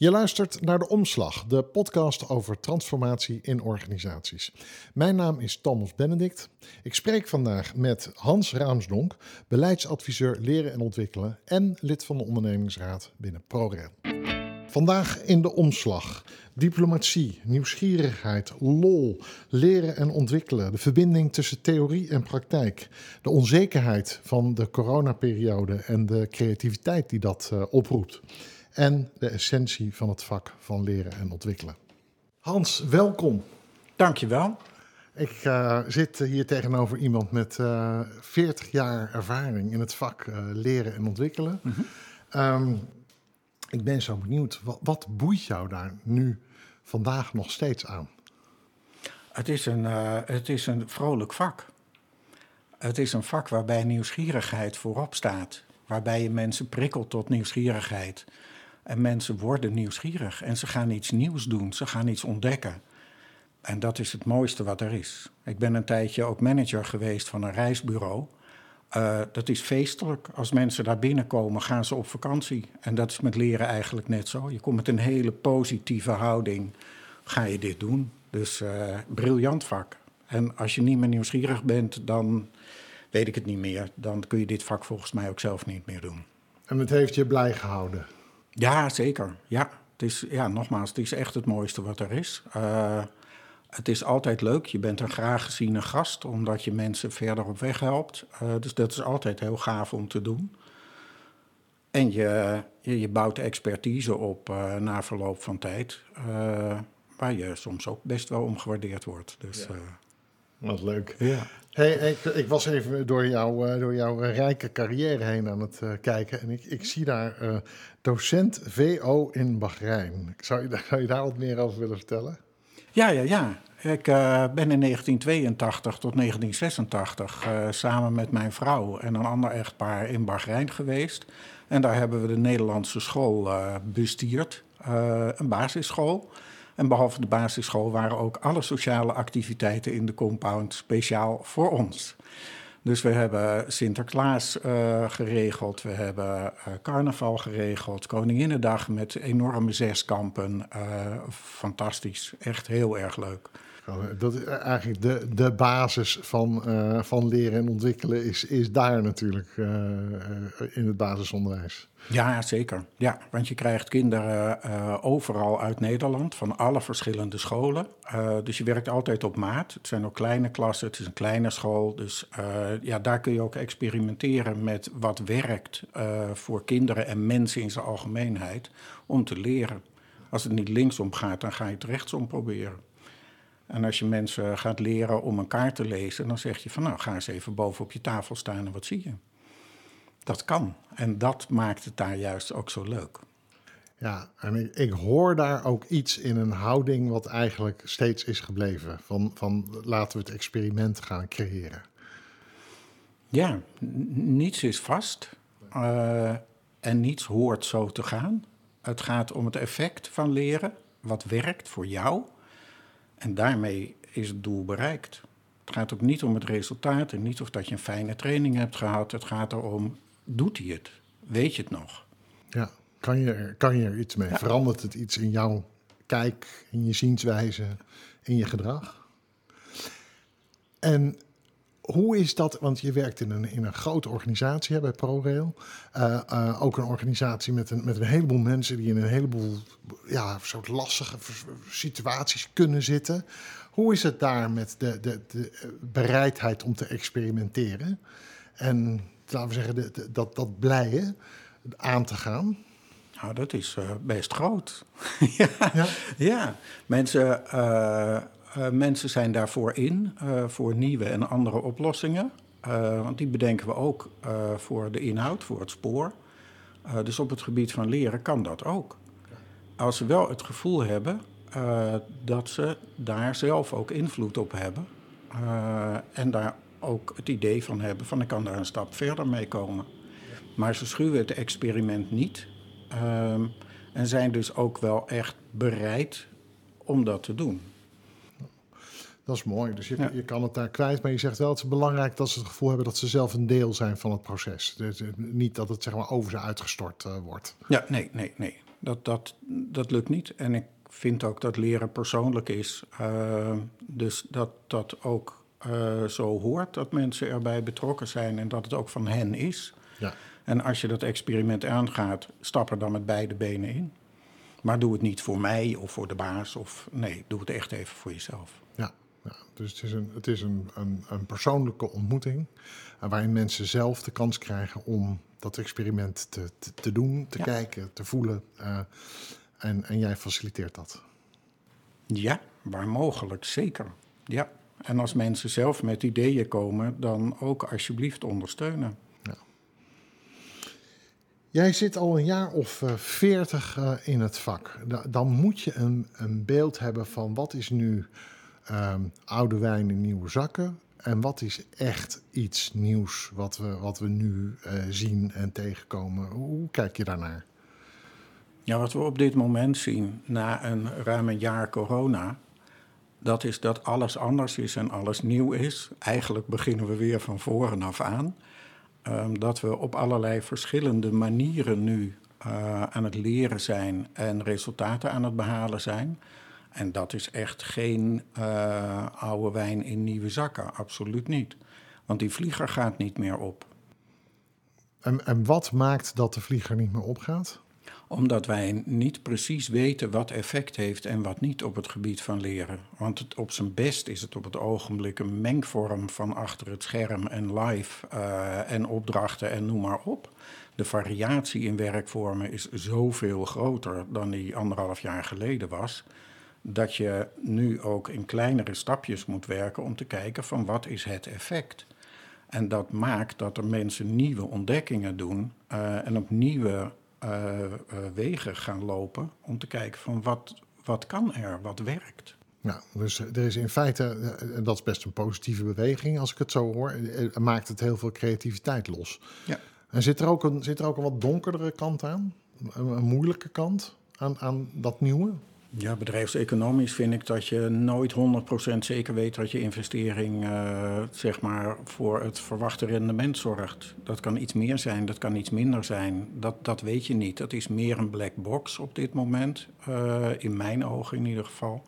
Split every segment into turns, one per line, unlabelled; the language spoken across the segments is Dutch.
Je luistert naar De Omslag, de podcast over transformatie in organisaties. Mijn naam is Thomas Benedict. Ik spreek vandaag met Hans Raamsdonk, beleidsadviseur leren en ontwikkelen en lid van de ondernemingsraad binnen ProRail. Vandaag in De Omslag. Diplomatie, nieuwsgierigheid, lol, leren en ontwikkelen, de verbinding tussen theorie en praktijk, de onzekerheid van de coronaperiode en de creativiteit die dat uh, oproept en de essentie van het vak van leren en ontwikkelen. Hans, welkom.
Dankjewel.
Ik uh, zit hier tegenover iemand met uh, 40 jaar ervaring in het vak uh, leren en ontwikkelen. Mm -hmm. um, ik ben zo benieuwd, wat, wat, boeit jou daar nu vandaag nog steeds aan?
Het is een, het is een vrolijk vak. Het is een vak waarbij nieuwsgierigheid voorop staat. Waarbij je mensen prikkelt tot nieuwsgierigheid. En mensen worden nieuwsgierig en ze gaan iets nieuws doen, ze gaan iets ontdekken. En dat is het mooiste wat er is. Ik ben een tijdje ook manager geweest van een reisbureau. Uh, dat is feestelijk. Als mensen daar binnenkomen, gaan ze op vakantie. En dat is met leren eigenlijk net zo. Je komt met een hele positieve houding, ga je dit doen. Dus uh, briljant vak. En als je niet meer nieuwsgierig bent, dan weet ik het niet meer. Dan kun je dit vak volgens mij ook zelf niet meer doen.
En het heeft je blij gehouden?
Ja, zeker. Ja, het is, ja, nogmaals, het is echt het mooiste wat er is. Uh, het is altijd leuk. Je bent een graag geziene gast, omdat je mensen verder op weg helpt. Uh, dus dat is altijd heel gaaf om te doen. En je, je, je bouwt expertise op uh, na verloop van tijd, waar je soms ook best wel om gewaardeerd wordt. Dus,
ja. Wat leuk. Ja. Hey, ik, ik, was even door, jou, uh, door jouw rijke carrière heen aan het uh, kijken. En ik, ik zie daar uh, docent VO in Bahrein. Zou je, zou je, daar wat meer over willen vertellen?
Ja, ja, ja. Ik ben in 1982 tot 1986 samen met mijn vrouw en een ander echtpaar in Bahrein geweest. En daar hebben we de Nederlandse school bestuurd, een basisschool. En behalve de basisschool waren ook alle sociale activiteiten in de compound speciaal voor ons. Dus we hebben Sinterklaas uh, geregeld, we hebben uh, carnaval geregeld, Koninginnedag met enorme zeskampen. Uh, fantastisch, echt heel erg leuk.
Dat is eigenlijk de, de basis van, uh, van leren en ontwikkelen is, is daar natuurlijk in het basisonderwijs.
Ja, zeker. Ja, want je krijgt kinderen overal uit Nederland, van alle verschillende scholen. dus je werkt altijd op maat. Het zijn ook kleine klassen, het is een kleine school. Dus ja, daar kun je ook experimenteren met wat werkt voor kinderen en mensen in zijn algemeenheid om te leren. Als het niet linksom gaat, dan ga je het rechtsom proberen. En als je mensen gaat leren om een kaart te lezen, dan zeg je van nou ga eens even boven op je tafel staan en wat zie je? Dat kan. En dat maakt het daar juist ook zo leuk.
Ja, en ik, ik, hoor daar ook iets in een houding wat eigenlijk steeds is gebleven. Van, van laten we het experiment gaan creëren.
Ja, niets is vast. Uh, en niets hoort zo te gaan. Het gaat om het effect van leren. Wat werkt voor jou en daarmee is het doel bereikt. Het gaat ook niet om het resultaat en niet of dat je een fijne training hebt gehad. Het gaat erom, doet hij het? Weet je het nog?
Ja, kan je er, kan je er iets mee? Ja. Verandert het iets in jouw kijk, in je zienswijze, in je gedrag? En hoe is dat, want je werkt in een, in een grote organisatie hè, bij ProRail. Uh, uh, ook een organisatie met een, met een heleboel mensen die in een heleboel ja, soort lastige situaties kunnen zitten. Hoe is het daar met de, de, de bereidheid om te experimenteren? En laten we zeggen, de, de, dat, dat blijen aan te gaan?
Nou, dat is uh, best groot. ja, ja? ja, mensen mensen zijn daarvoor in, uh, voor nieuwe en andere oplossingen. Uh, want die bedenken we ook voor de inhoud, voor het spoor. dus op het gebied van leren kan dat ook. Als ze wel het gevoel hebben dat ze daar zelf ook invloed op hebben. en daar ook het idee van hebben van ik kan daar een stap verder mee komen. Maar ze schuwen het experiment niet. Ehm, en zijn dus ook wel echt bereid om dat te doen.
Dat is mooi. Dus je, ja. je kan het daar kwijt. Maar je zegt wel, het is belangrijk dat ze het gevoel hebben dat ze zelf een deel zijn van het proces. Dus niet dat het zeg maar over ze uitgestort uh, wordt.
Ja, nee, nee, nee. dat, dat, dat lukt niet. En ik vind ook dat leren persoonlijk is. Uh, dus dat dat ook uh, zo hoort, dat mensen erbij betrokken zijn en dat het ook van hen is. Ja. En als je dat experiment aangaat, stap er dan met beide benen in. Maar doe het niet voor mij of voor de baas. Of nee, doe het echt even voor jezelf.
Dus het is, een, het is een, een, een persoonlijke ontmoeting. Waarin mensen zelf de kans krijgen om dat experiment te, te, te doen, te kijken, te voelen. Uh, en, en jij faciliteert dat.
Ja, waar mogelijk, zeker. Ja. En als mensen zelf met ideeën komen, dan ook alsjeblieft ondersteunen. Ja.
Jij zit al een jaar of uh, veertig uh, in het vak. Da dan moet je een, een, beeld hebben van wat is nu um, oude wijn in nieuwe zakken. En wat is echt iets nieuws wat we, wat we nu uh, zien en tegenkomen? Hoe kijk je daarnaar?
Ja, wat we op dit moment zien na een ruim een jaar corona, dat is dat alles anders is en alles nieuw is. Eigenlijk beginnen we weer van voren af aan. Um, dat we op allerlei verschillende manieren nu uh, aan het leren zijn en resultaten aan het behalen zijn. En dat is echt geen uh, oude wijn in nieuwe zakken, absoluut niet. Want die vlieger gaat niet meer op.
En, en wat maakt dat de vlieger niet meer opgaat?
Omdat wij niet precies weten wat effect heeft en wat niet op het gebied van leren. Want het, op zijn best is het op het ogenblik een mengvorm van achter het scherm en live uh, en opdrachten en noem maar op. De variatie in werkvormen is zoveel groter dan die anderhalf jaar geleden was. Dat je nu ook in kleinere stapjes moet werken om te kijken van wat is het effect. En dat maakt dat er mensen nieuwe ontdekkingen doen uh, en op nieuwe uh, uh, wegen gaan lopen om te kijken van wat, wat kan er, wat werkt.
Ja, dus er is in feite, en dat is best een positieve beweging als ik het zo hoor, maakt het heel veel creativiteit los. Ja. En zit er ook een, zit er ook een wat donkerdere kant aan? Een, een moeilijke kant aan, aan dat nieuwe?
Ja, bedrijfseconomisch vind ik dat je nooit 100% zeker weet dat je investering uh, zeg maar voor het verwachte rendement zorgt. Dat kan iets meer zijn, dat kan iets minder zijn. Dat, dat weet je niet. Dat is meer een black box op dit moment, uh, in mijn ogen in ieder geval.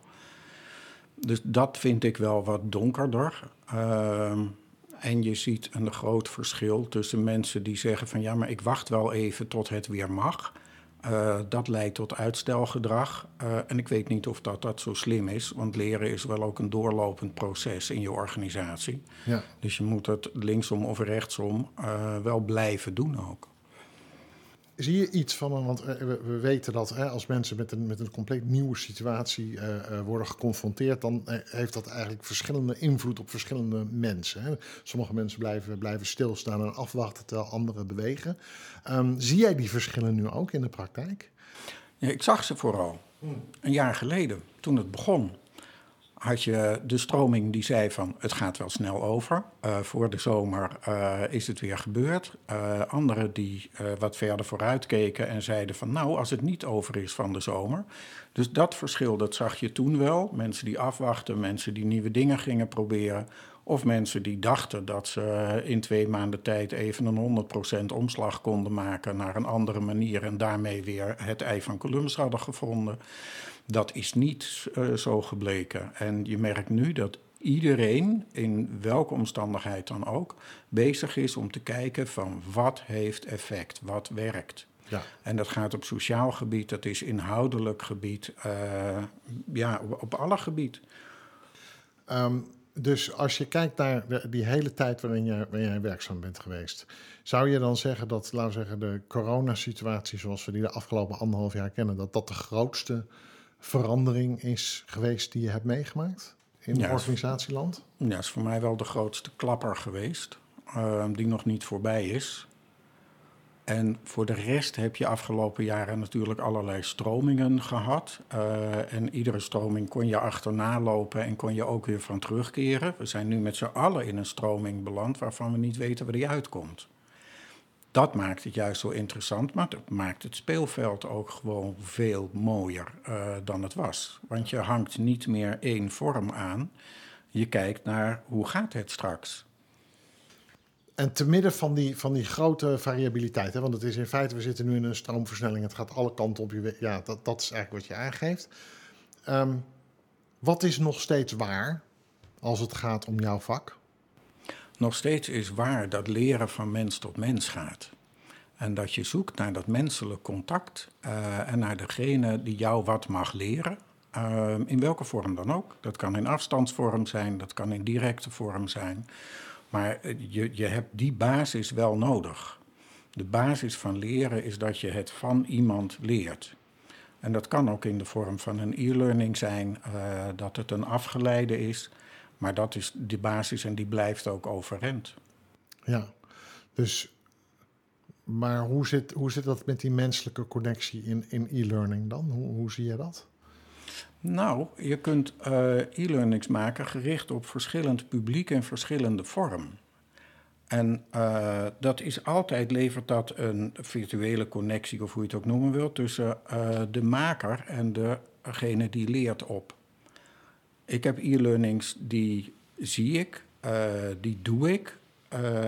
Dus dat vind ik wel wat donkerder. Uh, en je ziet een groot verschil tussen mensen die zeggen van ja, maar ik wacht wel even tot het weer mag. Uh, dat leidt tot uitstelgedrag. Uh, en ik weet niet of dat, dat zo slim is, want leren is wel ook een doorlopend proces in je organisatie. Ja. Dus je moet het linksom of rechtsom uh, wel blijven doen ook.
Zie je iets van, want we, weten dat hè, als mensen met een, met een compleet nieuwe situatie worden geconfronteerd, dan heeft dat eigenlijk verschillende invloed op verschillende mensen. Hè. Sommige mensen blijven, blijven stilstaan en afwachten terwijl anderen bewegen. Um, zie jij die verschillen nu ook in de praktijk?
Ja, ik zag ze vooral. Een jaar geleden, toen het begon, had je de stroming die zei van het gaat wel snel over. Uh, voor de zomer uh, is het weer gebeurd. Uh, anderen die wat verder vooruit keken en zeiden van nou als het niet over is van de zomer. Dus dat verschil dat zag je toen wel. Mensen die afwachten, mensen die nieuwe dingen gingen proberen. Of mensen die dachten dat ze in twee maanden tijd even een 100% omslag konden maken naar een andere manier en daarmee weer het ei van Columbus hadden gevonden. Dat is niet uh, zo gebleken. En je merkt nu dat iedereen, in welke omstandigheid dan ook, bezig is om te kijken van wat heeft effect, wat werkt. Ja. En dat gaat op sociaal gebied, dat is inhoudelijk gebied, uh, ja, op alle gebied.
Um, dus als je kijkt naar de, die hele tijd waarin jij, waarin jij werkzaam bent geweest, zou je dan zeggen dat, laten we zeggen, de coronasituatie zoals we die de afgelopen anderhalf jaar kennen, dat dat de grootste verandering is geweest die je hebt meegemaakt in ja, organisatieland?
Ja, is voor mij wel de grootste klapper geweest, uh, die nog niet voorbij is. En voor de rest heb je afgelopen jaren natuurlijk allerlei stromingen gehad. Uh, en iedere stroming kon je achterna lopen en kon je ook weer van terugkeren. We zijn nu met z'n allen in een stroming beland waarvan we niet weten waar die uitkomt. Dat maakt het juist zo interessant, maar dat maakt het speelveld ook gewoon veel mooier uh, dan het was. Want je hangt niet meer één vorm aan. Je kijkt naar hoe gaat het straks.
En te midden van die, van die grote variabiliteit, hè, want het is in feite, we zitten nu in een stroomversnelling, het gaat alle kanten op je. Ja, dat, dat is eigenlijk wat je aangeeft. Ehm, wat is nog steeds waar als het gaat om jouw vak?
Nog steeds is waar dat leren van mens tot mens gaat. En dat je zoekt naar dat menselijk contact uh, en naar degene die jou wat mag leren. Uh, in welke vorm dan ook. Dat kan in afstandsvorm zijn, dat kan in directe vorm zijn. Maar je, je hebt die basis wel nodig. De basis van leren is dat je het van iemand leert. En dat kan ook in de vorm van een e-learning zijn, uh, dat het een afgeleide is. Maar dat is de basis en die blijft ook overeind.
Ja, dus. Maar hoe zit, hoe zit dat met die menselijke connectie in, in e-learning dan? Hoe, hoe zie je dat?
Nou, je kunt uh, e-learnings maken gericht op verschillend publiek en verschillende vorm. En uh, dat is altijd, levert dat een virtuele connectie, of hoe je het ook noemen wilt, tussen uh, de maker en degene die leert op. Ik heb e-learnings die zie ik, die doe ik,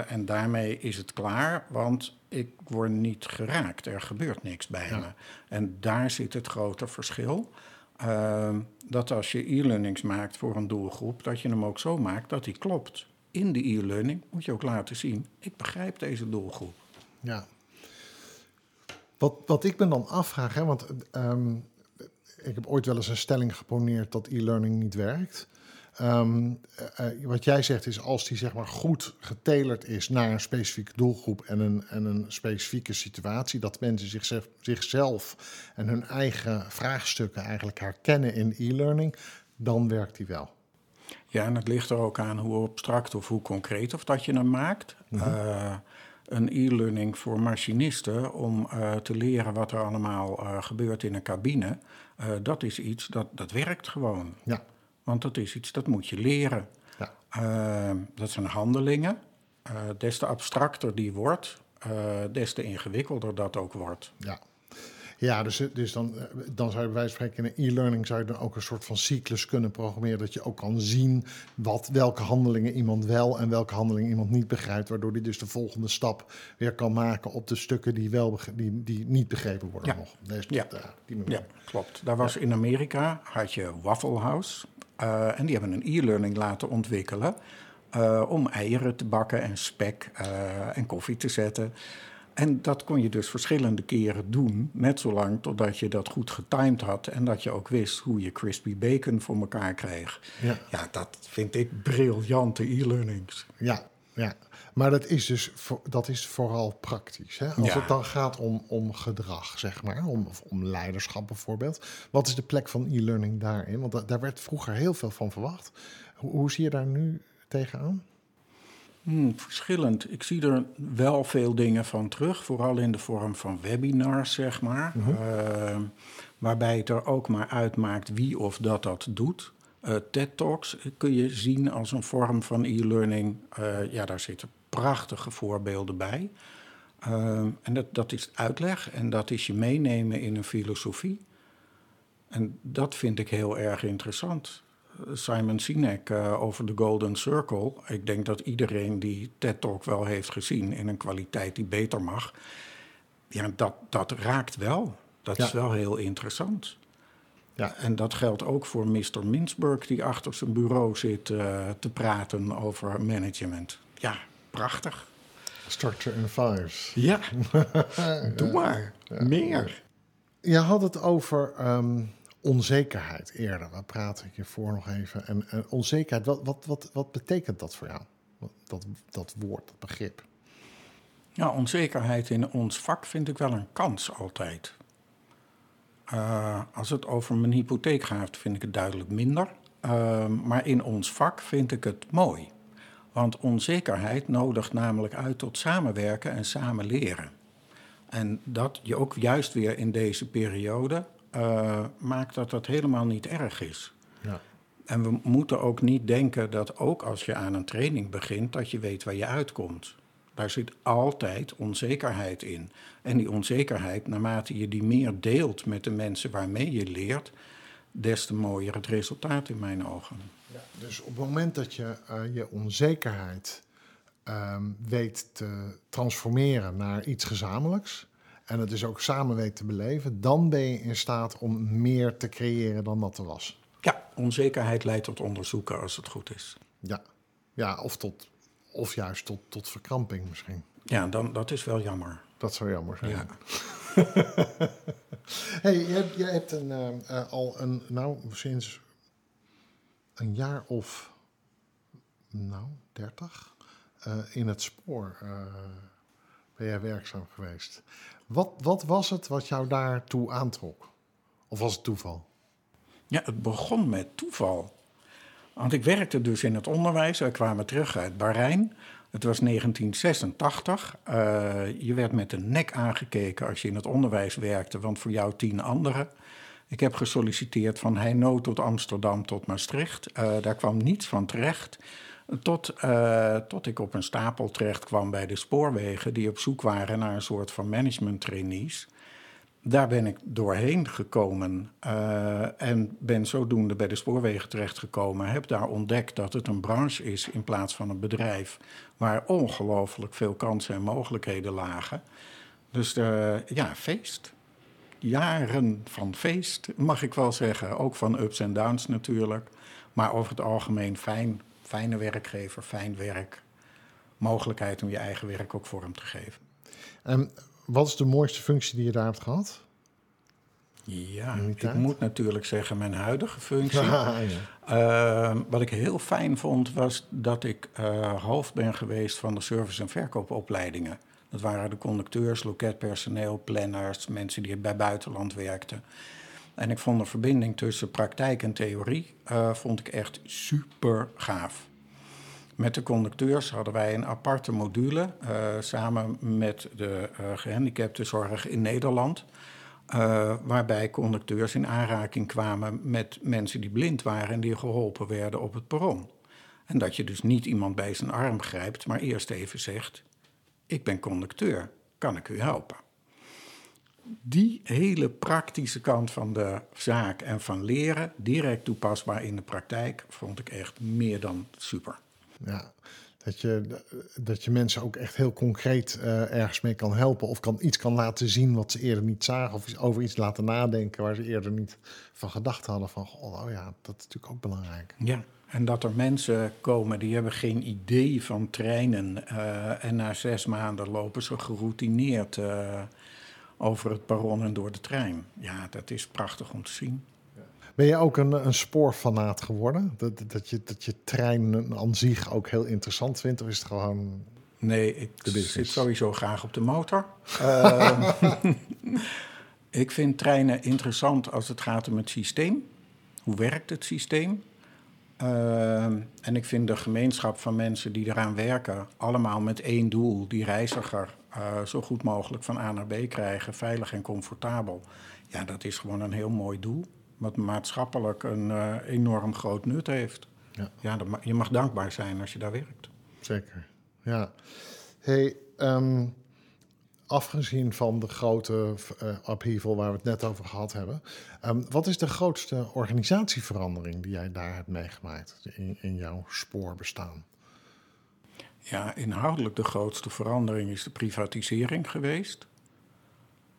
en daarmee is het klaar, want ik word niet geraakt, er gebeurt niks bij ja. me. En daar zit het grote verschil. Uh, dat als je e-learnings maakt voor een doelgroep, dat je hem ook zo maakt dat die klopt. In de e-learning moet je ook laten zien, ik begrijp deze doelgroep.
Ja. Wat, wat ik me dan afvraag, hè, want um, ik heb ooit wel eens een stelling geponeerd dat e-learning niet werkt. Um, uh, wat jij zegt is, als die zeg maar goed getalerd is naar een specifieke doelgroep en een, en een specifieke situatie, dat mensen zichzelf, zichzelf en hun eigen vraagstukken eigenlijk herkennen in e-learning, dan werkt die wel.
Ja, en het ligt er ook aan hoe abstract of hoe concreet of dat je hem maakt. Mm -hmm. uh, een e-learning voor machinisten om uh, te leren wat er allemaal uh, gebeurt in een cabine. Dat is iets dat, dat werkt gewoon.
Ja.
Want dat is iets dat moet je leren.
Ja.
Uh, dat zijn handelingen. Uh, des te abstracter die wordt, uh, des te ingewikkelder dat ook wordt.
Ja, ja dus, dus dan, dan zou je bij wijze van spreken in e-learning zou je dan ook een soort van cyclus kunnen programmeren. Dat je ook kan zien wat, welke handelingen iemand wel en welke handelingen iemand niet begrijpt. Waardoor hij dus de volgende stap weer kan maken op de stukken die, wel die, die niet begrepen worden
ja.
nog.
Ja.
ja, die
ja, klopt. Daar was in Amerika, had je Waffle House. Uh, en die hebben een e-learning laten ontwikkelen uh, om eieren te bakken en spek uh, en koffie te zetten. En dat kon je dus verschillende keren doen, net zolang totdat je dat goed getimed had en dat je ook wist hoe je crispy bacon voor elkaar kreeg.
Ja,
ja dat vind ik briljante e-learnings.
Ja, ja. Maar dat is dus voor, dat is vooral praktisch. Hè? Als
Ja.
het dan gaat om, om gedrag, zeg maar, om, of om leiderschap bijvoorbeeld. Wat is de plek van e-learning daarin? Want da- daar werd vroeger heel veel van verwacht. Hoe, hoe zie je daar nu tegenaan?
Hmm, verschillend. Ik zie er wel veel dingen van terug, vooral in de vorm van webinars, zeg maar.
Mhm.
Uh, waarbij het er ook maar uitmaakt wie of dat dat doet. Uh, TED Talks kun je zien als een vorm van e-learning. Uh, ja, daar zitten prachtige voorbeelden bij. Uh, en dat, dat is uitleg en dat is je meenemen in een filosofie. En dat vind ik heel erg interessant. Simon Sinek over de Golden Circle. Ik denk dat iedereen die TED Talk wel heeft gezien in een kwaliteit die beter mag. Ja, dat, dat raakt wel. Dat
Ja.
is wel heel interessant.
Ja.
En dat geldt ook voor Mr. Mintzberg, die achter zijn bureau zit uh, te praten over management. Ja, prachtig.
Structure in fives.
Ja, doe maar. Meer.
Je had het over um, onzekerheid eerder. Daar praatte ik je voor nog even. En, en onzekerheid, wat, wat, wat, wat betekent dat voor jou? Dat, dat woord, dat begrip.
Ja, onzekerheid in ons vak vind ik wel een kans altijd. Uh, als het over mijn hypotheek gaat, vind ik het duidelijk minder. Uh, maar in ons vak vind ik het mooi. Want onzekerheid nodigt namelijk uit tot samenwerken en samen leren. En dat je ook juist weer in deze periode uh, maakt dat dat helemaal niet erg is.
Ja.
En we moeten ook niet denken dat ook als je aan een training begint, dat je weet waar je uitkomt. Daar zit altijd onzekerheid in. En die onzekerheid, naarmate je die meer deelt met de mensen waarmee je leert, des te mooier het resultaat in mijn ogen.
Ja, dus op het moment dat je uh, je onzekerheid ehm, weet te transformeren naar iets gezamenlijks. En het dus ook samen weet te beleven. Dan ben je in staat om meer te creëren dan dat er was.
Ja, onzekerheid leidt tot onderzoeken als het goed is.
Ja, ja of, tot, of juist tot, tot verkramping misschien.
Ja, dan, dat is wel jammer.
Dat zou jammer zijn.
Ja.
hey, je hebt, je hebt een, eh, eh, al een, nou, sinds een jaar of, nou, dertig, eh, in het spoor ben jij werkzaam geweest. Wat, wat was het wat jou daartoe aantrok? Of was het toeval?
Ja, het begon met toeval. Want ik werkte dus in het onderwijs. Wij kwamen terug uit Bahrein. Het was 1986. Eh, je werd met de nek aangekeken als je in het onderwijs werkte, want voor jou tien anderen. Ik heb gesolliciteerd van Heino tot Amsterdam tot Maastricht. Eh, daar kwam niets van terecht. Tot, eh, tot ik op een stapel terecht kwam bij de spoorwegen, die op zoek waren naar een soort van management trainees. Daar ben ik doorheen gekomen eh, en ben zodoende bij de spoorwegen terechtgekomen. Heb daar ontdekt dat het een branche is in plaats van een bedrijf waar ongelooflijk veel kansen en mogelijkheden lagen. Dus eh, ja, feest. Jaren van feest, mag ik wel zeggen. Ook van ups en downs natuurlijk. Maar over het algemeen fijn. Fijne werkgever, fijn werk. Mogelijkheid om je eigen werk ook vorm te geven.
En wat is de mooiste functie die je daar hebt gehad?
Ja, ik moet natuurlijk zeggen mijn huidige functie.
ja.
Uh, wat ik heel fijn vond, was dat ik uh, hoofd ben geweest van de service- en verkoopopleidingen. Dat waren de conducteurs, loketpersoneel, planners, mensen die bij buitenland werkten. En ik vond de verbinding tussen praktijk en theorie uh, vond ik echt super gaaf. Met de conducteurs hadden wij een aparte module uh, samen met de uh, gehandicaptenzorg in Nederland. Uh, waarbij conducteurs in aanraking kwamen met mensen die blind waren en die geholpen werden op het perron. En dat je dus niet iemand bij zijn arm grijpt, maar eerst even zegt: Ik ben conducteur, kan ik u helpen? Die hele praktische kant van de zaak en van leren, direct toepasbaar in de praktijk, vond ik echt meer dan super.
Ja, dat je, dat je mensen ook echt heel concreet uh, ergens mee kan helpen. Of kan, iets kan laten zien wat ze eerder niet zagen. Of over iets laten nadenken waar ze eerder niet van gedacht hadden. Van, oh ja, dat is natuurlijk ook belangrijk.
Ja, en dat er mensen komen die hebben geen idee van treinen. Uh, en na zes maanden lopen ze geroutineerd uh, over het perron en door de trein. Ja, dat is prachtig om te zien.
Ben je ook een, een spoorfanaat geworden? Dat, dat, je, dat je trein aan zich ook heel interessant vindt? Of is het gewoon.
Nee, ik zit sowieso graag op de motor. uh, ik vind treinen interessant als het gaat om het systeem. Hoe werkt het systeem? Uh, en ik vind de gemeenschap van mensen die eraan werken, allemaal met één doel: die reiziger uh, zo goed mogelijk van A naar B krijgen, veilig en comfortabel. Ja, dat is gewoon een heel mooi doel wat maatschappelijk een uh, enorm groot nut heeft. Ja, ja dat, je mag dankbaar zijn als je daar werkt.
Zeker, ja. Hey, um, afgezien van de grote uh, upheaval waar we het net over gehad hebben... Um, wat is de grootste organisatieverandering die jij daar hebt meegemaakt in, in jouw spoorbestaan?
Ja, inhoudelijk de grootste verandering is de privatisering geweest.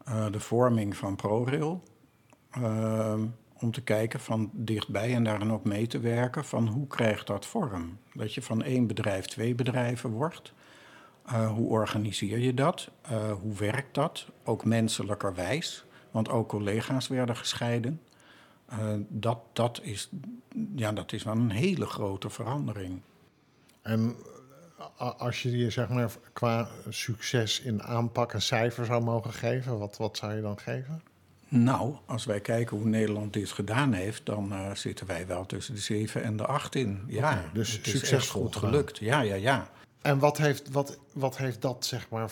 Uh, de vorming van ProRail. Uh, om te kijken van dichtbij en daarin ook mee te werken van hoe krijgt dat vorm? Dat je van één bedrijf twee bedrijven wordt. Uh, hoe organiseer je dat? Uh, hoe werkt dat? Ook menselijkerwijs, want ook collega's werden gescheiden. Uh, dat, dat, is, ja, dat is wel een hele grote verandering.
En als je je zeg maar qua succes in aanpak een cijfer zou mogen geven, wat, wat zou je dan geven?
Nou, als wij kijken hoe Nederland dit gedaan heeft, dan uh, zitten wij wel tussen de 7 en de 8 in. Ja,
okay, dus
het
succesvol
is goed
gedaan.
gelukt. Ja, ja, ja.
En wat heeft, wat, wat heeft dat zeg maar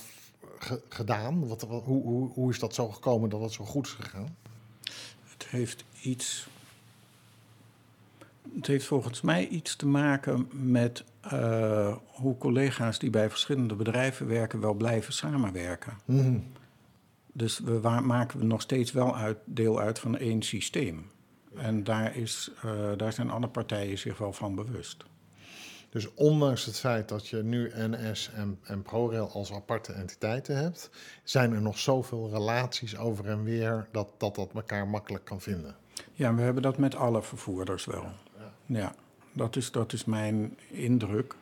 ge gedaan? Wat, wat, hoe, hoe, hoe is dat zo gekomen dat het zo goed is gegaan?
Het heeft iets. Het heeft volgens mij iets te maken met uh, hoe collega's die bij verschillende bedrijven werken wel blijven samenwerken. Mm -hmm. Dus we maken nog steeds wel uit, deel uit van één systeem. En daar, is, uh, daar zijn alle partijen zich wel van bewust.
Dus ondanks het feit dat je nu NS en, en ProRail als aparte entiteiten hebt, zijn er nog zoveel relaties over en weer dat dat, dat elkaar makkelijk kan vinden.
Ja, we hebben dat met alle vervoerders wel. Ja, ja dat, is, dat is mijn indruk.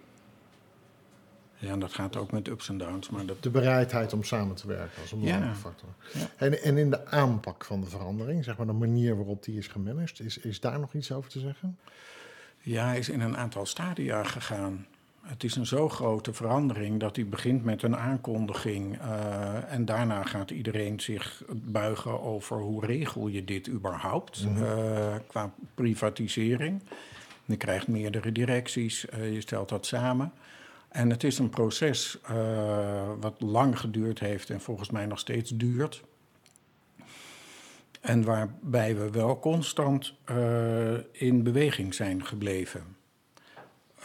Ja, en dat gaat ook met ups en downs. Maar dat...
De bereidheid om samen te werken als een belangrijke factor. Ja. En, en in de aanpak van de verandering, zeg maar de manier waarop die is gemanaged, is, is daar nog iets over te zeggen?
Ja, hij is in een aantal stadia gegaan. Het is een zo grote verandering dat hij begint met een aankondiging. Uh, en daarna gaat iedereen zich buigen over hoe regel je dit überhaupt mm -hmm. uh, qua privatisering. Je krijgt meerdere directies, uh, je stelt dat samen. En het is een proces wat lang geduurd heeft en volgens mij nog steeds duurt. En waarbij we wel constant uh, in beweging zijn gebleven.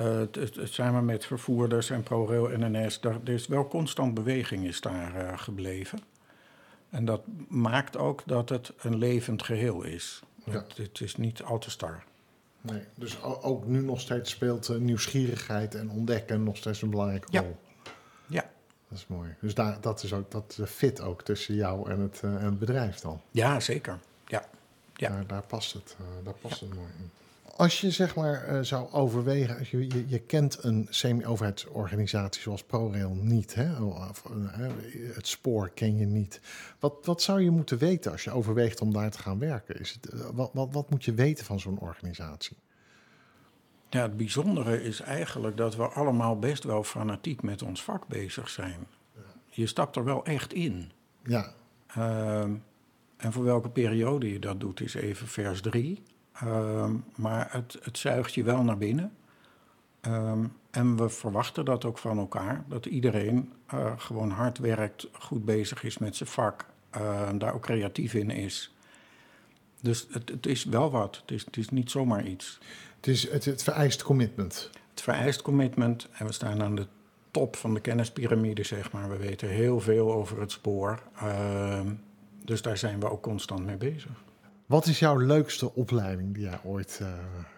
Uh, het, het, samen met vervoerders en ProRail en NS, daar, er is wel constant beweging is daar gebleven. En dat maakt ook dat het een levend geheel is. Ja. Het, het, is niet al te star.
Nee, dus ook nu nog steeds speelt nieuwsgierigheid en ontdekken nog steeds een belangrijke rol.
Ja.
Dat is mooi. Dus daar, dat is ook dat fit ook tussen jou en het, uh, en het bedrijf dan.
Ja, zeker. Ja. ja.
Daar, daar past het, uh, daar past ja. het mooi in. Als je zeg maar uh, zou overwegen, als je, je, je kent een semi-overheidsorganisatie zoals ProRail niet, hè? Of, het spoor ken je niet. Wat, wat zou je moeten weten als je overweegt om daar te gaan werken? Is het, wat, wat, wat moet je weten van zo'n organisatie?
Ja, het bijzondere is eigenlijk dat we allemaal best wel fanatiek met ons vak bezig zijn. Je stapt er wel echt in.
Ja.
Uh, en voor welke periode je dat doet, is even vers 3. Uh, maar het, het zuigt je wel naar binnen. Um, en we verwachten dat ook van elkaar. Dat iedereen uh, gewoon hard werkt, goed bezig is met zijn vak. Uh, daar ook creatief in is. Dus het, het is wel wat. Het is, het is niet zomaar iets.
Het, is, het, het vereist commitment.
Het vereist commitment. En we staan aan de top van de kennispyramide, zeg maar. We weten heel veel over het spoor. Uh, dus daar zijn we ook constant mee bezig.
Wat is jouw leukste opleiding die jij ooit uh,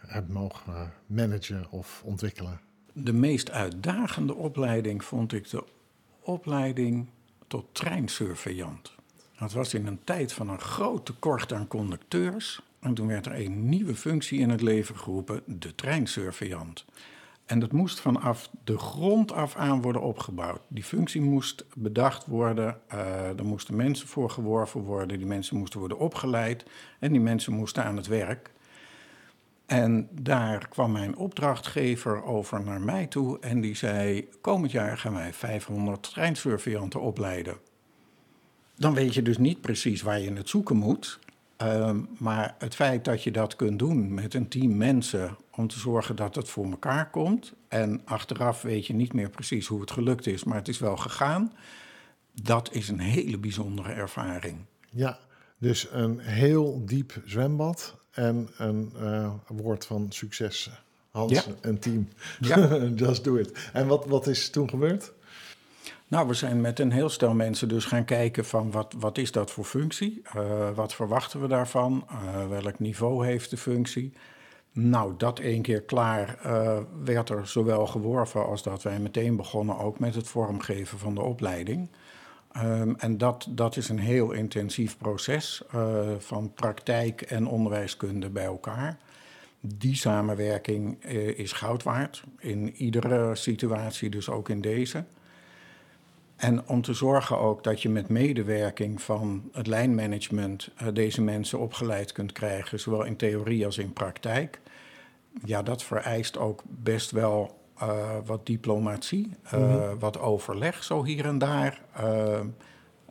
hebt mogen managen of ontwikkelen?
De meest uitdagende opleiding vond ik de opleiding tot treinsurveillant. Dat was in een tijd van een groot tekort aan conducteurs. En toen werd er een nieuwe functie in het leven geroepen, de treinsurveillant. En dat moest vanaf de grond af aan worden opgebouwd. Die functie moest bedacht worden, uh, er moesten mensen voor geworven worden, die mensen moesten worden opgeleid en die mensen moesten aan het werk. En daar kwam mijn opdrachtgever over naar mij toe en die zei: Komend jaar gaan wij 500 treinsurveillanten opleiden. Dan weet je dus niet precies waar je het zoeken moet. Uh, maar het feit dat je dat kunt doen met een team mensen om te zorgen dat het voor elkaar komt. En achteraf weet je niet meer precies hoe het gelukt is, maar het is wel gegaan. Dat is een hele bijzondere ervaring.
Ja, dus een heel diep zwembad en een uh, woord van succes. Hans ja. en team. Ja. Just do it. En wat, wat is toen gebeurd?
Nou, we zijn met een heel stel mensen dus gaan kijken van wat, wat is dat voor functie? Uh, wat verwachten we daarvan? Uh, welk niveau heeft de functie? Nou, dat één keer klaar uh, werd er zowel geworven als dat wij meteen begonnen ook met het vormgeven van de opleiding. Um, en dat, dat is een heel intensief proces van praktijk en onderwijskunde bij elkaar. Die samenwerking is goud waard in iedere situatie, dus ook in deze. En om te zorgen ook dat je met medewerking van het lijnmanagement uh, deze mensen opgeleid kunt krijgen, zowel in theorie als in praktijk. Ja, dat vereist ook best wel uh, wat diplomatie, uh, mm -hmm. wat overleg zo hier en daar.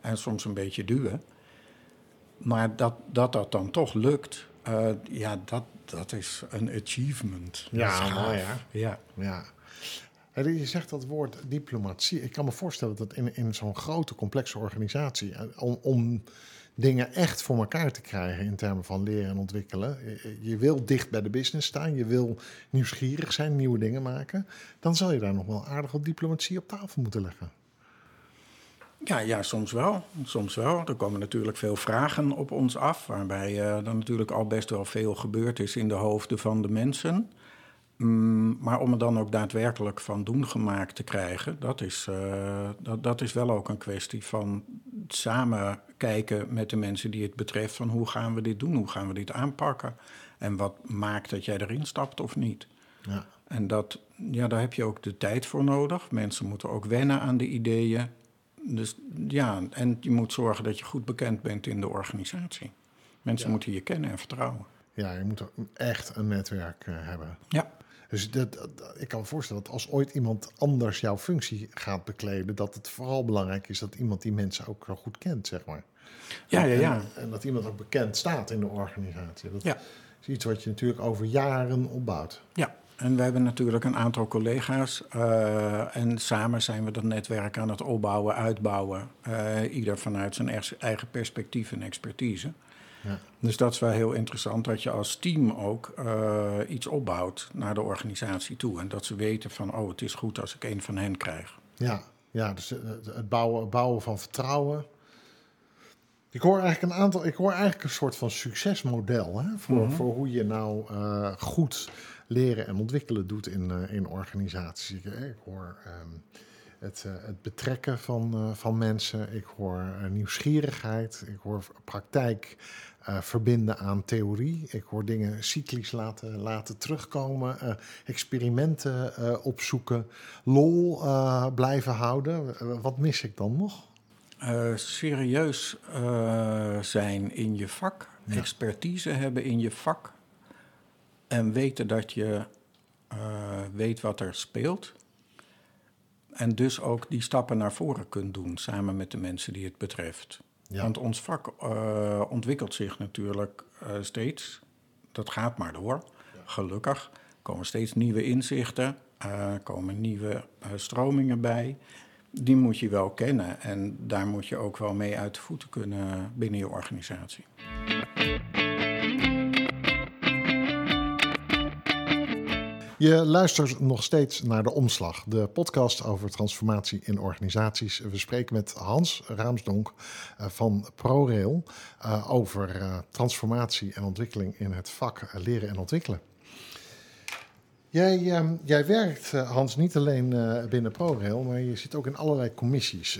en soms een beetje duwen. Maar dat dat, dat dan toch lukt, ja, dat, dat is een achievement.
Ja, mooi ja.
ja.
Je zegt dat woord diplomatie. Ik kan me voorstellen dat in, in zo'n grote, complexe organisatie, om, om, dingen echt voor elkaar te krijgen in termen van leren en ontwikkelen, je, je, wil dicht bij de business staan, je wil nieuwsgierig zijn, nieuwe dingen maken, dan zal je daar nog wel aardig wat diplomatie op tafel moeten leggen.
Ja, ja, soms wel. Soms wel. Er komen natuurlijk veel vragen op ons af, waarbij uh, er natuurlijk al best wel veel gebeurd is in de hoofden van de mensen. Mm, maar om het dan ook daadwerkelijk van doen gemaakt te krijgen, dat is, uh, dat, dat is wel ook een kwestie van samen kijken met de mensen die het betreft van hoe gaan we dit doen, hoe gaan we dit aanpakken en wat maakt dat jij erin stapt of niet. Ja. En dat, ja, daar heb je ook de tijd voor nodig. Mensen moeten ook wennen aan de ideeën. Dus ja, en je moet zorgen dat je goed bekend bent in de organisatie. Mensen moeten je kennen en vertrouwen.
Ja, je moet echt een netwerk uh, hebben.
Ja.
Dus dat, ik kan me voorstellen dat als ooit iemand anders jouw functie gaat bekleden, dat het vooral belangrijk is dat iemand die mensen ook goed kent, zeg maar.
Ja, ja, ja.
En, en dat iemand ook bekend staat in de organisatie. Dat ja. is iets wat je natuurlijk over jaren opbouwt.
Ja, en we hebben natuurlijk een aantal collega's. Uh, en samen zijn we dat netwerk aan het opbouwen, uitbouwen. Uh, ieder vanuit zijn eigen perspectief en expertise. Ja. Dus dat is wel heel interessant dat je als team ook uh, iets opbouwt naar de organisatie toe. En dat ze weten van, oh, het is goed als ik een van hen krijg.
Ja, ja dus het bouwen, bouwen van vertrouwen. Ik hoor eigenlijk een aantal, ik hoor eigenlijk een soort van succesmodel hè, voor, mm -hmm. voor hoe je nou uh, goed leren en ontwikkelen doet in, uh, in organisaties. Ik, ik hoor um, het, uh, het, betrekken van, van mensen, ik hoor nieuwsgierigheid, ik hoor praktijk verbinden aan theorie, ik hoor dingen cyclisch laten, laten terugkomen, experimenten opzoeken, lol blijven houden. wat mis ik dan nog?
serieus zijn in je vak, ja. expertise hebben in je vak en weten dat je weet wat er speelt. En dus ook die stappen naar voren kunt doen samen met de mensen die het betreft. Ja. Want ons vak uh, ontwikkelt zich natuurlijk uh, steeds. Dat gaat maar door, ja. gelukkig. Komen steeds nieuwe inzichten, er komen nieuwe stromingen bij. Die moet je wel kennen en daar moet je ook wel mee uit de voeten kunnen binnen je organisatie.
Je luistert nog steeds naar De Omslag, de podcast over transformatie in organisaties. We spreken met Hans Raamsdonk uh, van ProRail uh, over uh, transformatie en ontwikkeling in het vak leren en ontwikkelen. Jij, uh, jij werkt, Hans, niet alleen binnen ProRail, maar je zit ook in allerlei commissies.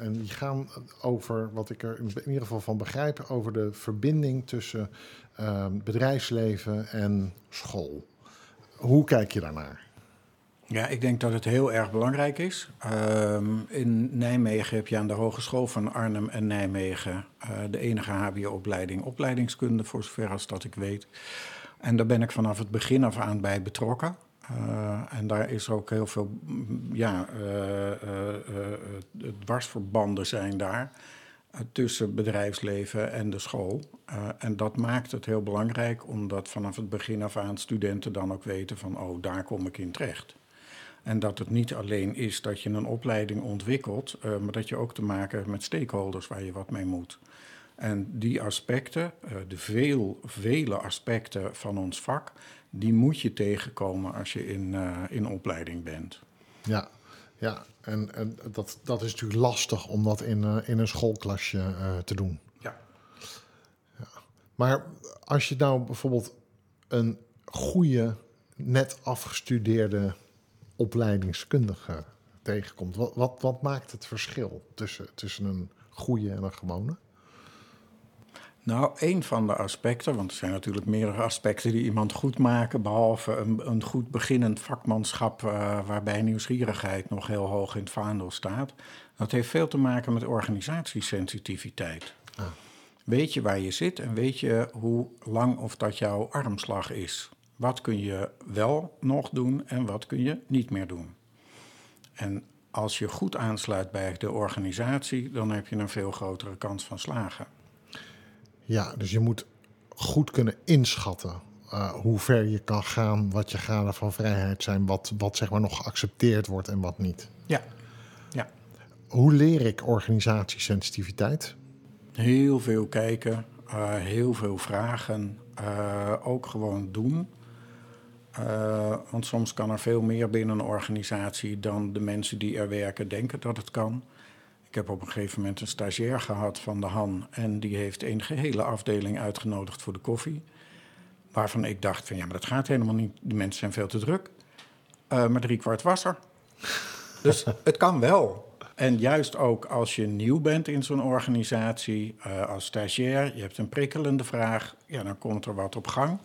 En die gaan over, wat ik er in ieder geval van begrijp, over de verbinding tussen bedrijfsleven en school. Hoe kijk je daarnaar?
Ja, ik denk dat het heel erg belangrijk is. Um, in Nijmegen heb je aan de Hogeschool van Arnhem en Nijmegen uh, de enige HBO-opleiding opleidingskunde, voor zover als dat ik weet. En daar ben ik vanaf het begin af aan bij betrokken. Uh, en daar is ook heel veel, ja, uh, dwarsverbanden zijn daar tussen bedrijfsleven en de school. Uh, en dat maakt het heel belangrijk, omdat vanaf het begin af aan studenten dan ook weten van, oh, daar kom ik in terecht. En dat het niet alleen is dat je een opleiding ontwikkelt, uh, maar dat je ook te maken hebt met stakeholders waar je wat mee moet. En die aspecten, uh, de veel, vele aspecten van ons vak, die moet je tegenkomen als je in, in opleiding bent.
Ja, ja, en, en dat, dat is natuurlijk lastig om dat in, uh, in een schoolklasje uh, te doen.
Ja.
ja. Maar als je nou bijvoorbeeld een goede, net afgestudeerde opleidingskundige tegenkomt, wat, wat, wat maakt het verschil tussen, tussen een goede en een gewone?
Nou, een van de aspecten, want er zijn natuurlijk meerdere aspecten die iemand goed maken, behalve een, een goed beginnend vakmanschap uh, waarbij nieuwsgierigheid nog heel hoog in het vaandel staat. Dat heeft veel te maken met organisatiesensitiviteit. Ah. Weet je waar je zit en weet je hoe lang of dat jouw armslag is? Wat kun je wel nog doen en wat kun je niet meer doen? En als je goed aansluit bij de organisatie, dan heb je een veel grotere kans van slagen.
Ja, dus je moet goed kunnen inschatten uh, hoe ver je kan gaan, wat je graden van vrijheid zijn, wat, wat zeg maar nog geaccepteerd wordt en wat niet.
Ja. ja.
Hoe leer ik organisatiesensitiviteit?
Heel veel kijken, uh, heel veel vragen, uh, ook gewoon doen. want soms kan er veel meer binnen een organisatie dan de mensen die er werken denken dat het kan. Ik heb op een gegeven moment een stagiair gehad van de Han en die heeft een gehele afdeling uitgenodigd voor de koffie. Waarvan ik dacht van ja, maar dat gaat helemaal niet. Die mensen zijn veel te druk. Uh, maar driekwart was er. dus het kan wel. En juist ook als je nieuw bent in zo'n organisatie, uh, als stagiair, je hebt een prikkelende vraag, ja, dan komt er wat op gang.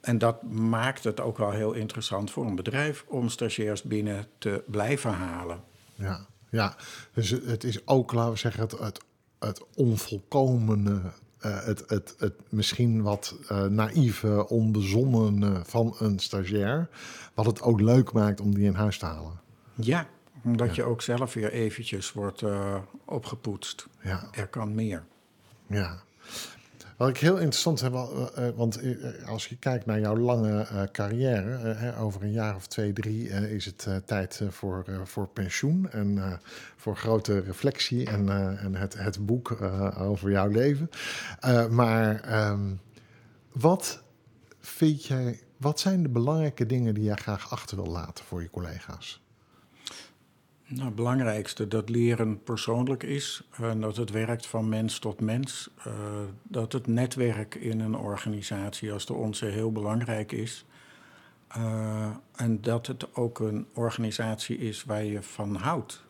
En dat maakt het ook wel heel interessant voor een bedrijf om stagiairs binnen te blijven halen.
Ja, ja. dus het is ook, laten we zeggen, het, het, het onvolkomene uh, het, het, het misschien wat uh, naïeve, onbezonnen van een stagiair. Wat het ook leuk maakt om die in huis te halen.
Ja, omdat je ook zelf weer eventjes wordt uh, opgepoetst. Ja. Er kan meer.
Ja. Wat ik heel interessant heb, want als je kijkt naar jouw lange carrière, over een jaar of twee, drie is het tijd voor, voor pensioen en voor grote reflectie en, en het, het boek over jouw leven. maar um, wat vind jij, wat zijn de belangrijke dingen die jij graag achter wil laten voor je collega's?
Nou, het belangrijkste dat leren persoonlijk is. En dat het werkt van mens tot mens. Uh, dat het netwerk in een organisatie als de onze heel belangrijk is. Uh, en dat het ook een organisatie is waar je van houdt.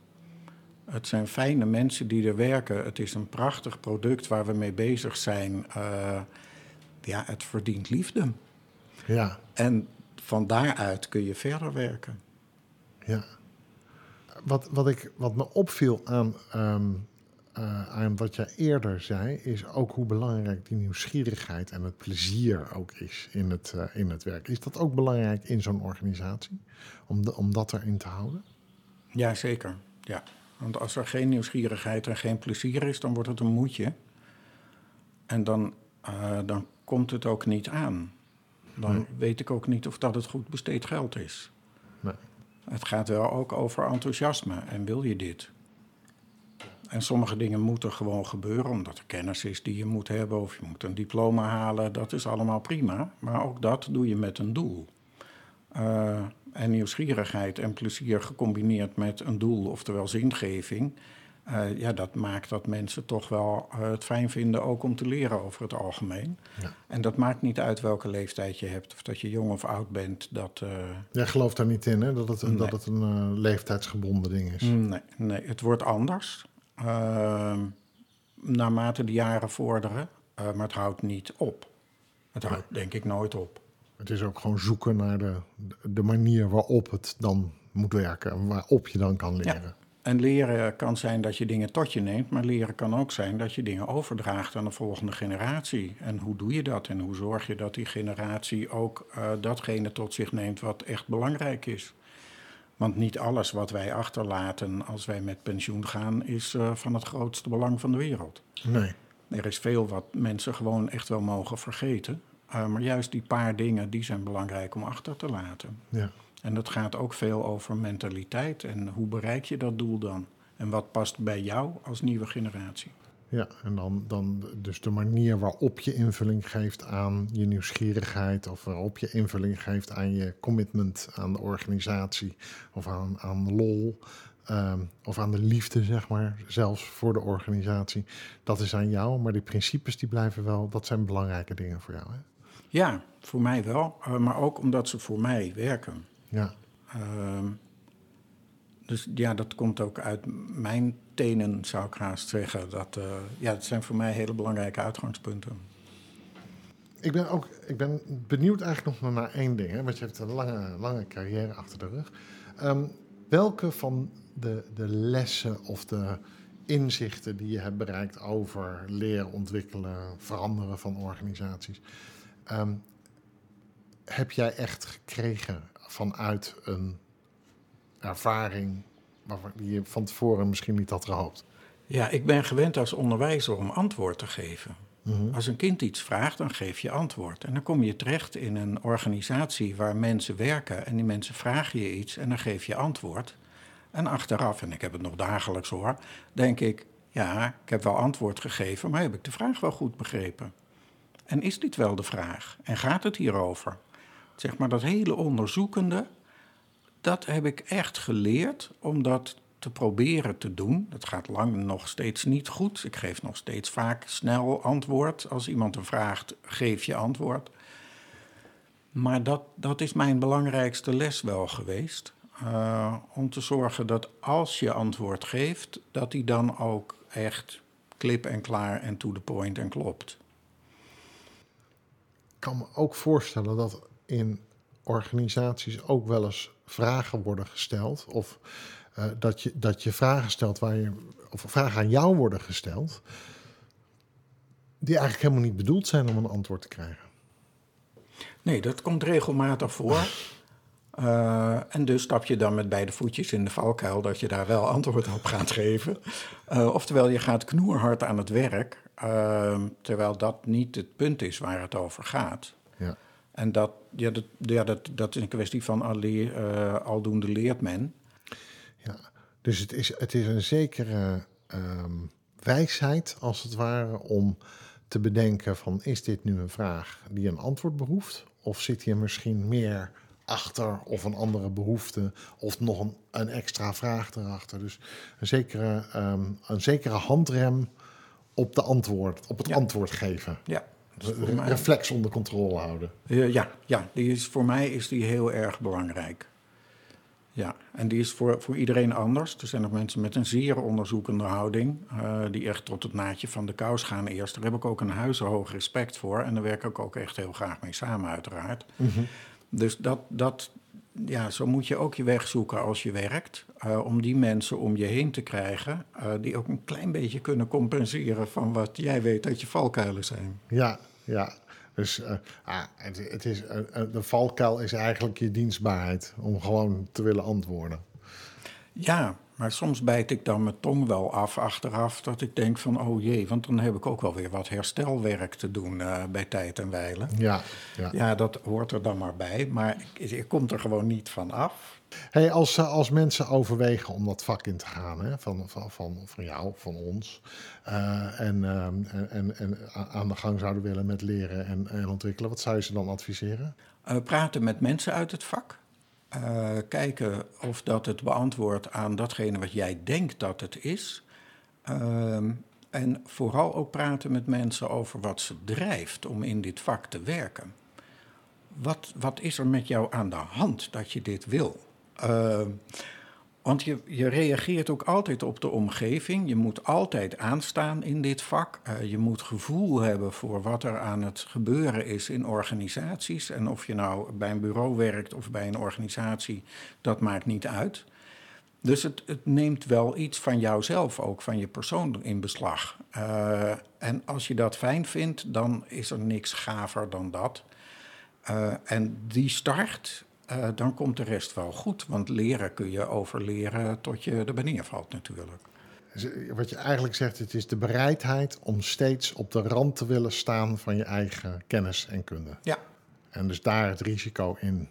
Het zijn fijne mensen die er werken. Het is een prachtig product waar we mee bezig zijn. Uh, ja, het verdient liefde.
Ja.
En van daaruit kun je verder werken.
Ja wat, wat, ik, wat me opviel aan, um, uh, aan wat jij eerder zei, is ook hoe belangrijk die nieuwsgierigheid en het plezier ook is in het, uh, in het werk. Is dat ook belangrijk in zo'n organisatie, om, de, om dat erin te houden?
Ja, zeker. Ja. Want als er geen nieuwsgierigheid en geen plezier is, dan wordt het een moedje. En dan, uh, dan komt het ook niet aan. Dan weet ik ook niet of dat het goed besteed geld is. Het gaat wel ook over enthousiasme en wil je dit? En sommige dingen moeten gewoon gebeuren omdat er kennis is die je moet hebben of je moet een diploma halen. Dat is allemaal prima, maar ook dat doe je met een doel. Uh, en nieuwsgierigheid en plezier gecombineerd met een doel, oftewel zingeving, uh, ja, dat maakt dat mensen toch wel uh, het fijn vinden ook om te leren over het algemeen. Ja. En dat maakt niet uit welke leeftijd je hebt, of dat je jong of oud bent. Dat, uh...
Jij gelooft daar niet in, hè? dat het, nee. dat het een leeftijdsgebonden ding is?
Nee, nee het wordt anders. Ehm, naarmate de jaren vorderen, maar het houdt niet op. Het houdt ja. denk ik nooit op.
Het is ook gewoon zoeken naar de, de manier waarop het dan moet werken en waarop je dan kan leren.
Ja. En leren kan zijn dat je dingen tot je neemt, maar leren kan ook zijn dat je dingen overdraagt aan de volgende generatie. En hoe doe je dat? En hoe zorg je dat die generatie ook uh, datgene tot zich neemt wat echt belangrijk is? Want niet alles wat wij achterlaten als wij met pensioen gaan, is uh, van het grootste belang van de wereld.
Nee.
Er is veel wat mensen gewoon echt wel mogen vergeten. Uh, maar juist die paar dingen, die zijn belangrijk om achter te laten.
Ja.
En dat gaat ook veel over mentaliteit en hoe bereik je dat doel dan? En wat past bij jou als nieuwe generatie?
Ja, en dan, dan dus de manier waarop je invulling geeft aan je nieuwsgierigheid, of waarop je invulling geeft aan je commitment aan de organisatie, of aan, aan lol, um, of aan de liefde, zeg maar, zelfs voor de organisatie. Dat is aan jou, maar die principes die blijven wel, dat zijn belangrijke dingen voor jou. Hè?
Ja, voor mij wel, uh, maar ook omdat ze voor mij werken.
Ja.
Uh, dus ja, dat komt ook uit mijn tenen, zou ik haast zeggen. Dat, uh, ja, dat zijn voor mij hele belangrijke uitgangspunten.
Ik ben ook ik ben benieuwd eigenlijk nog naar één ding. Hè, want je hebt een lange, lange carrière achter de rug. Um, welke van de, de lessen of de inzichten die je hebt bereikt over leren, ontwikkelen, veranderen van organisaties, um, heb jij echt gekregen vanuit een ervaring waarvan je van tevoren misschien niet had gehoopt?
Ja, ik ben gewend als onderwijzer om antwoord te geven. Mm-hmm. Als een kind iets vraagt, dan geef je antwoord. En dan kom je terecht in een organisatie waar mensen werken en die mensen vragen je iets en dan geef je antwoord. En achteraf, en ik heb het nog dagelijks hoor, denk ik, ja, ik heb wel antwoord gegeven, maar heb ik de vraag wel goed begrepen? En is dit wel de vraag? En gaat het hierover? Zeg maar dat hele onderzoekende, dat heb ik echt geleerd om dat te proberen te doen. Dat gaat lang nog steeds niet goed. Ik geef nog steeds vaak snel antwoord. Als iemand een vraagt, geef je antwoord. Maar dat, dat is mijn belangrijkste les wel geweest. Uh, om te zorgen dat als je antwoord geeft, dat die dan ook echt klip en klaar en to the point en klopt.
Ik kan me ook voorstellen dat in organisaties ook wel eens vragen worden gesteld. Of uh, dat, je, dat je vragen stelt waar je. of vragen aan jou worden gesteld. die eigenlijk helemaal niet bedoeld zijn om een antwoord te krijgen.
Nee, dat komt regelmatig voor. Uh, en dus stap je dan met beide voetjes in de valkuil dat je daar wel antwoord op gaat geven. Uh, oftewel, je gaat knoerhard aan het werk, uh, terwijl dat niet het punt is waar het over gaat. En dat, ja, dat, ja, dat, dat is een kwestie van allee, aldoende leert men.
Ja, dus het is, het is een zekere um, wijsheid, als het ware, om te bedenken van... is dit nu een vraag die een antwoord behoeft? Of zit hier misschien meer achter of een andere behoefte of nog een, een extra vraag erachter. Dus een zekere, um, een zekere handrem op, de antwoord, op het antwoord geven.
Ja.
Re reflex onder controle houden.
Ja, ja die is, voor mij is die heel erg belangrijk. Ja, en die is voor, voor iedereen anders. Er zijn ook mensen met een zeer onderzoekende houding, uh, die echt tot het naadje van de kous gaan eerst. Daar heb ik ook een huizenhoog respect voor en daar werk ik ook echt heel graag mee samen, uiteraard. Mm -hmm. Dus dat, dat, ja, zo moet je ook je weg zoeken als je werkt. Uh, om die mensen om je heen te krijgen. Uh, die ook een klein beetje kunnen compenseren van wat jij weet dat je valkuilen zijn.
Ja, ja. Dus uh, ah, het, het, is, de valkuil is eigenlijk je dienstbaarheid. Om gewoon te willen antwoorden.
Ja, maar soms bijt ik dan mijn tong wel af achteraf. Dat ik denk van, oh jee, want dan heb ik ook wel weer wat herstelwerk te doen uh, bij tijd en wijlen.
Ja, ja.
ja, dat hoort er dan maar bij. Maar ik, ik kom er gewoon niet van af.
Hey, als, als mensen overwegen om dat vak in te gaan, hè, van, van, van, van jou, van ons, uh, en, uh, en, en aan de gang zouden willen met leren en, en ontwikkelen, wat zou je ze dan adviseren?
Praten met mensen uit het vak. Uh, kijken of dat het beantwoordt aan datgene wat jij denkt dat het is. Uh, en vooral ook praten met mensen over wat ze drijft om in dit vak te werken. Wat, wat is er met jou aan de hand dat je dit wil? Uh, want je, je reageert ook altijd op de omgeving. Je moet altijd aanstaan in dit vak. Uh, je moet gevoel hebben voor wat er aan het gebeuren is in organisaties. En of je nou bij een bureau werkt of bij een organisatie, dat maakt niet uit. Dus het, het neemt wel iets van jouzelf, ook van je persoon in beslag. Uh, en als je dat fijn vindt, dan is er niks gaver dan dat. Uh, en die start, uh, dan komt de rest wel goed. Want leren kun je overleren tot je er beneden valt natuurlijk.
Dus wat je eigenlijk zegt, het is de bereidheid om steeds op de rand te willen staan van je eigen kennis en kunde.
Ja.
En dus daar het risico in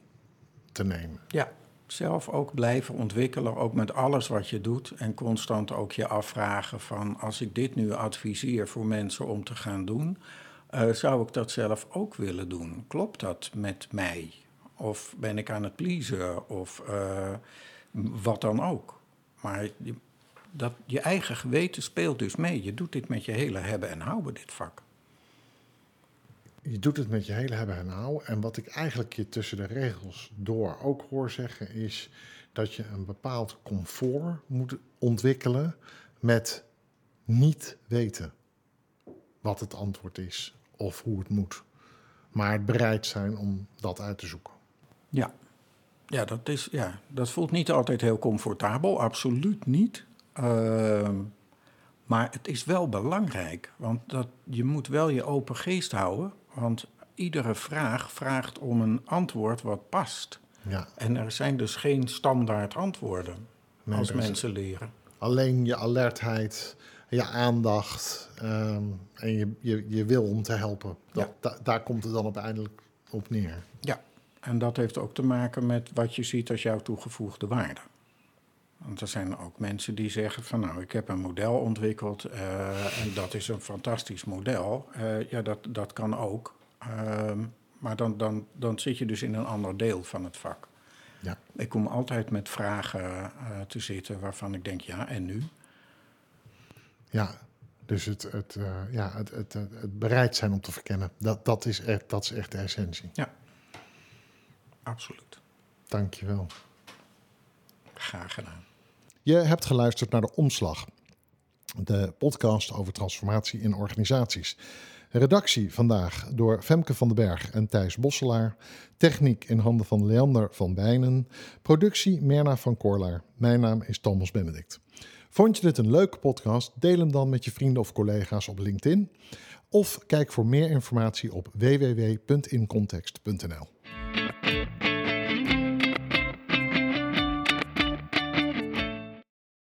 te nemen.
Ja, zelf ook blijven ontwikkelen, ook met alles wat je doet. En constant ook je afvragen van als ik dit nu adviseer voor mensen om te gaan doen, uh, zou ik dat zelf ook willen doen? Klopt dat met mij? Of ben ik aan het pleasen? Of uh, wat dan ook. Maar je, dat, je eigen geweten speelt dus mee. Je doet dit met je hele hebben en houden, dit vak.
Je doet het met je hele hebben en houden. En wat ik eigenlijk je tussen de regels door ook hoor zeggen... is dat je een bepaald comfort moet ontwikkelen met niet weten wat het antwoord is of hoe het moet. Maar bereid zijn om dat uit te zoeken.
Ja, ja, dat, is, ja dat voelt niet altijd heel comfortabel, absoluut niet. Uh, maar het is wel belangrijk, want dat, je moet wel je open geest houden. Want iedere vraag vraagt om een antwoord wat past.
Ja.
En er zijn dus geen standaard antwoorden nee, als mensen leren.
Alleen je alertheid, je aandacht um, en je, je, je wil om te helpen. Dat, ja. da, daar komt het dan uiteindelijk op neer.
Ja, en dat heeft ook te maken met wat je ziet als jouw toegevoegde waarde. Want er zijn ook mensen die zeggen van nou, ik heb een model ontwikkeld uh, en dat is een fantastisch model. Uh, ja, dat, dat kan ook. Uh, maar dan, dan, dan zit je dus in een ander deel van het vak.
Ja.
Ik kom altijd met vragen uh, te zitten waarvan ik denk ja, en nu?
Ja, dus het, het, ja, het, het, het, bereid zijn om te verkennen, dat, dat, is echt, dat is echt de essentie.
Ja. Absoluut.
Dankjewel.
Graag gedaan.
Je hebt geluisterd naar De Omslag, de podcast over transformatie in organisaties. Redactie vandaag door Femke van den Berg en Thijs Bosselaar. Techniek in handen van Leander van Bijnen. Productie Merna van Korlaar. Mijn naam is Thomas Benedict. Vond je dit een leuke podcast? Deel hem dan met je vrienden of collega's op LinkedIn. Of kijk voor meer informatie op www.incontext.nl.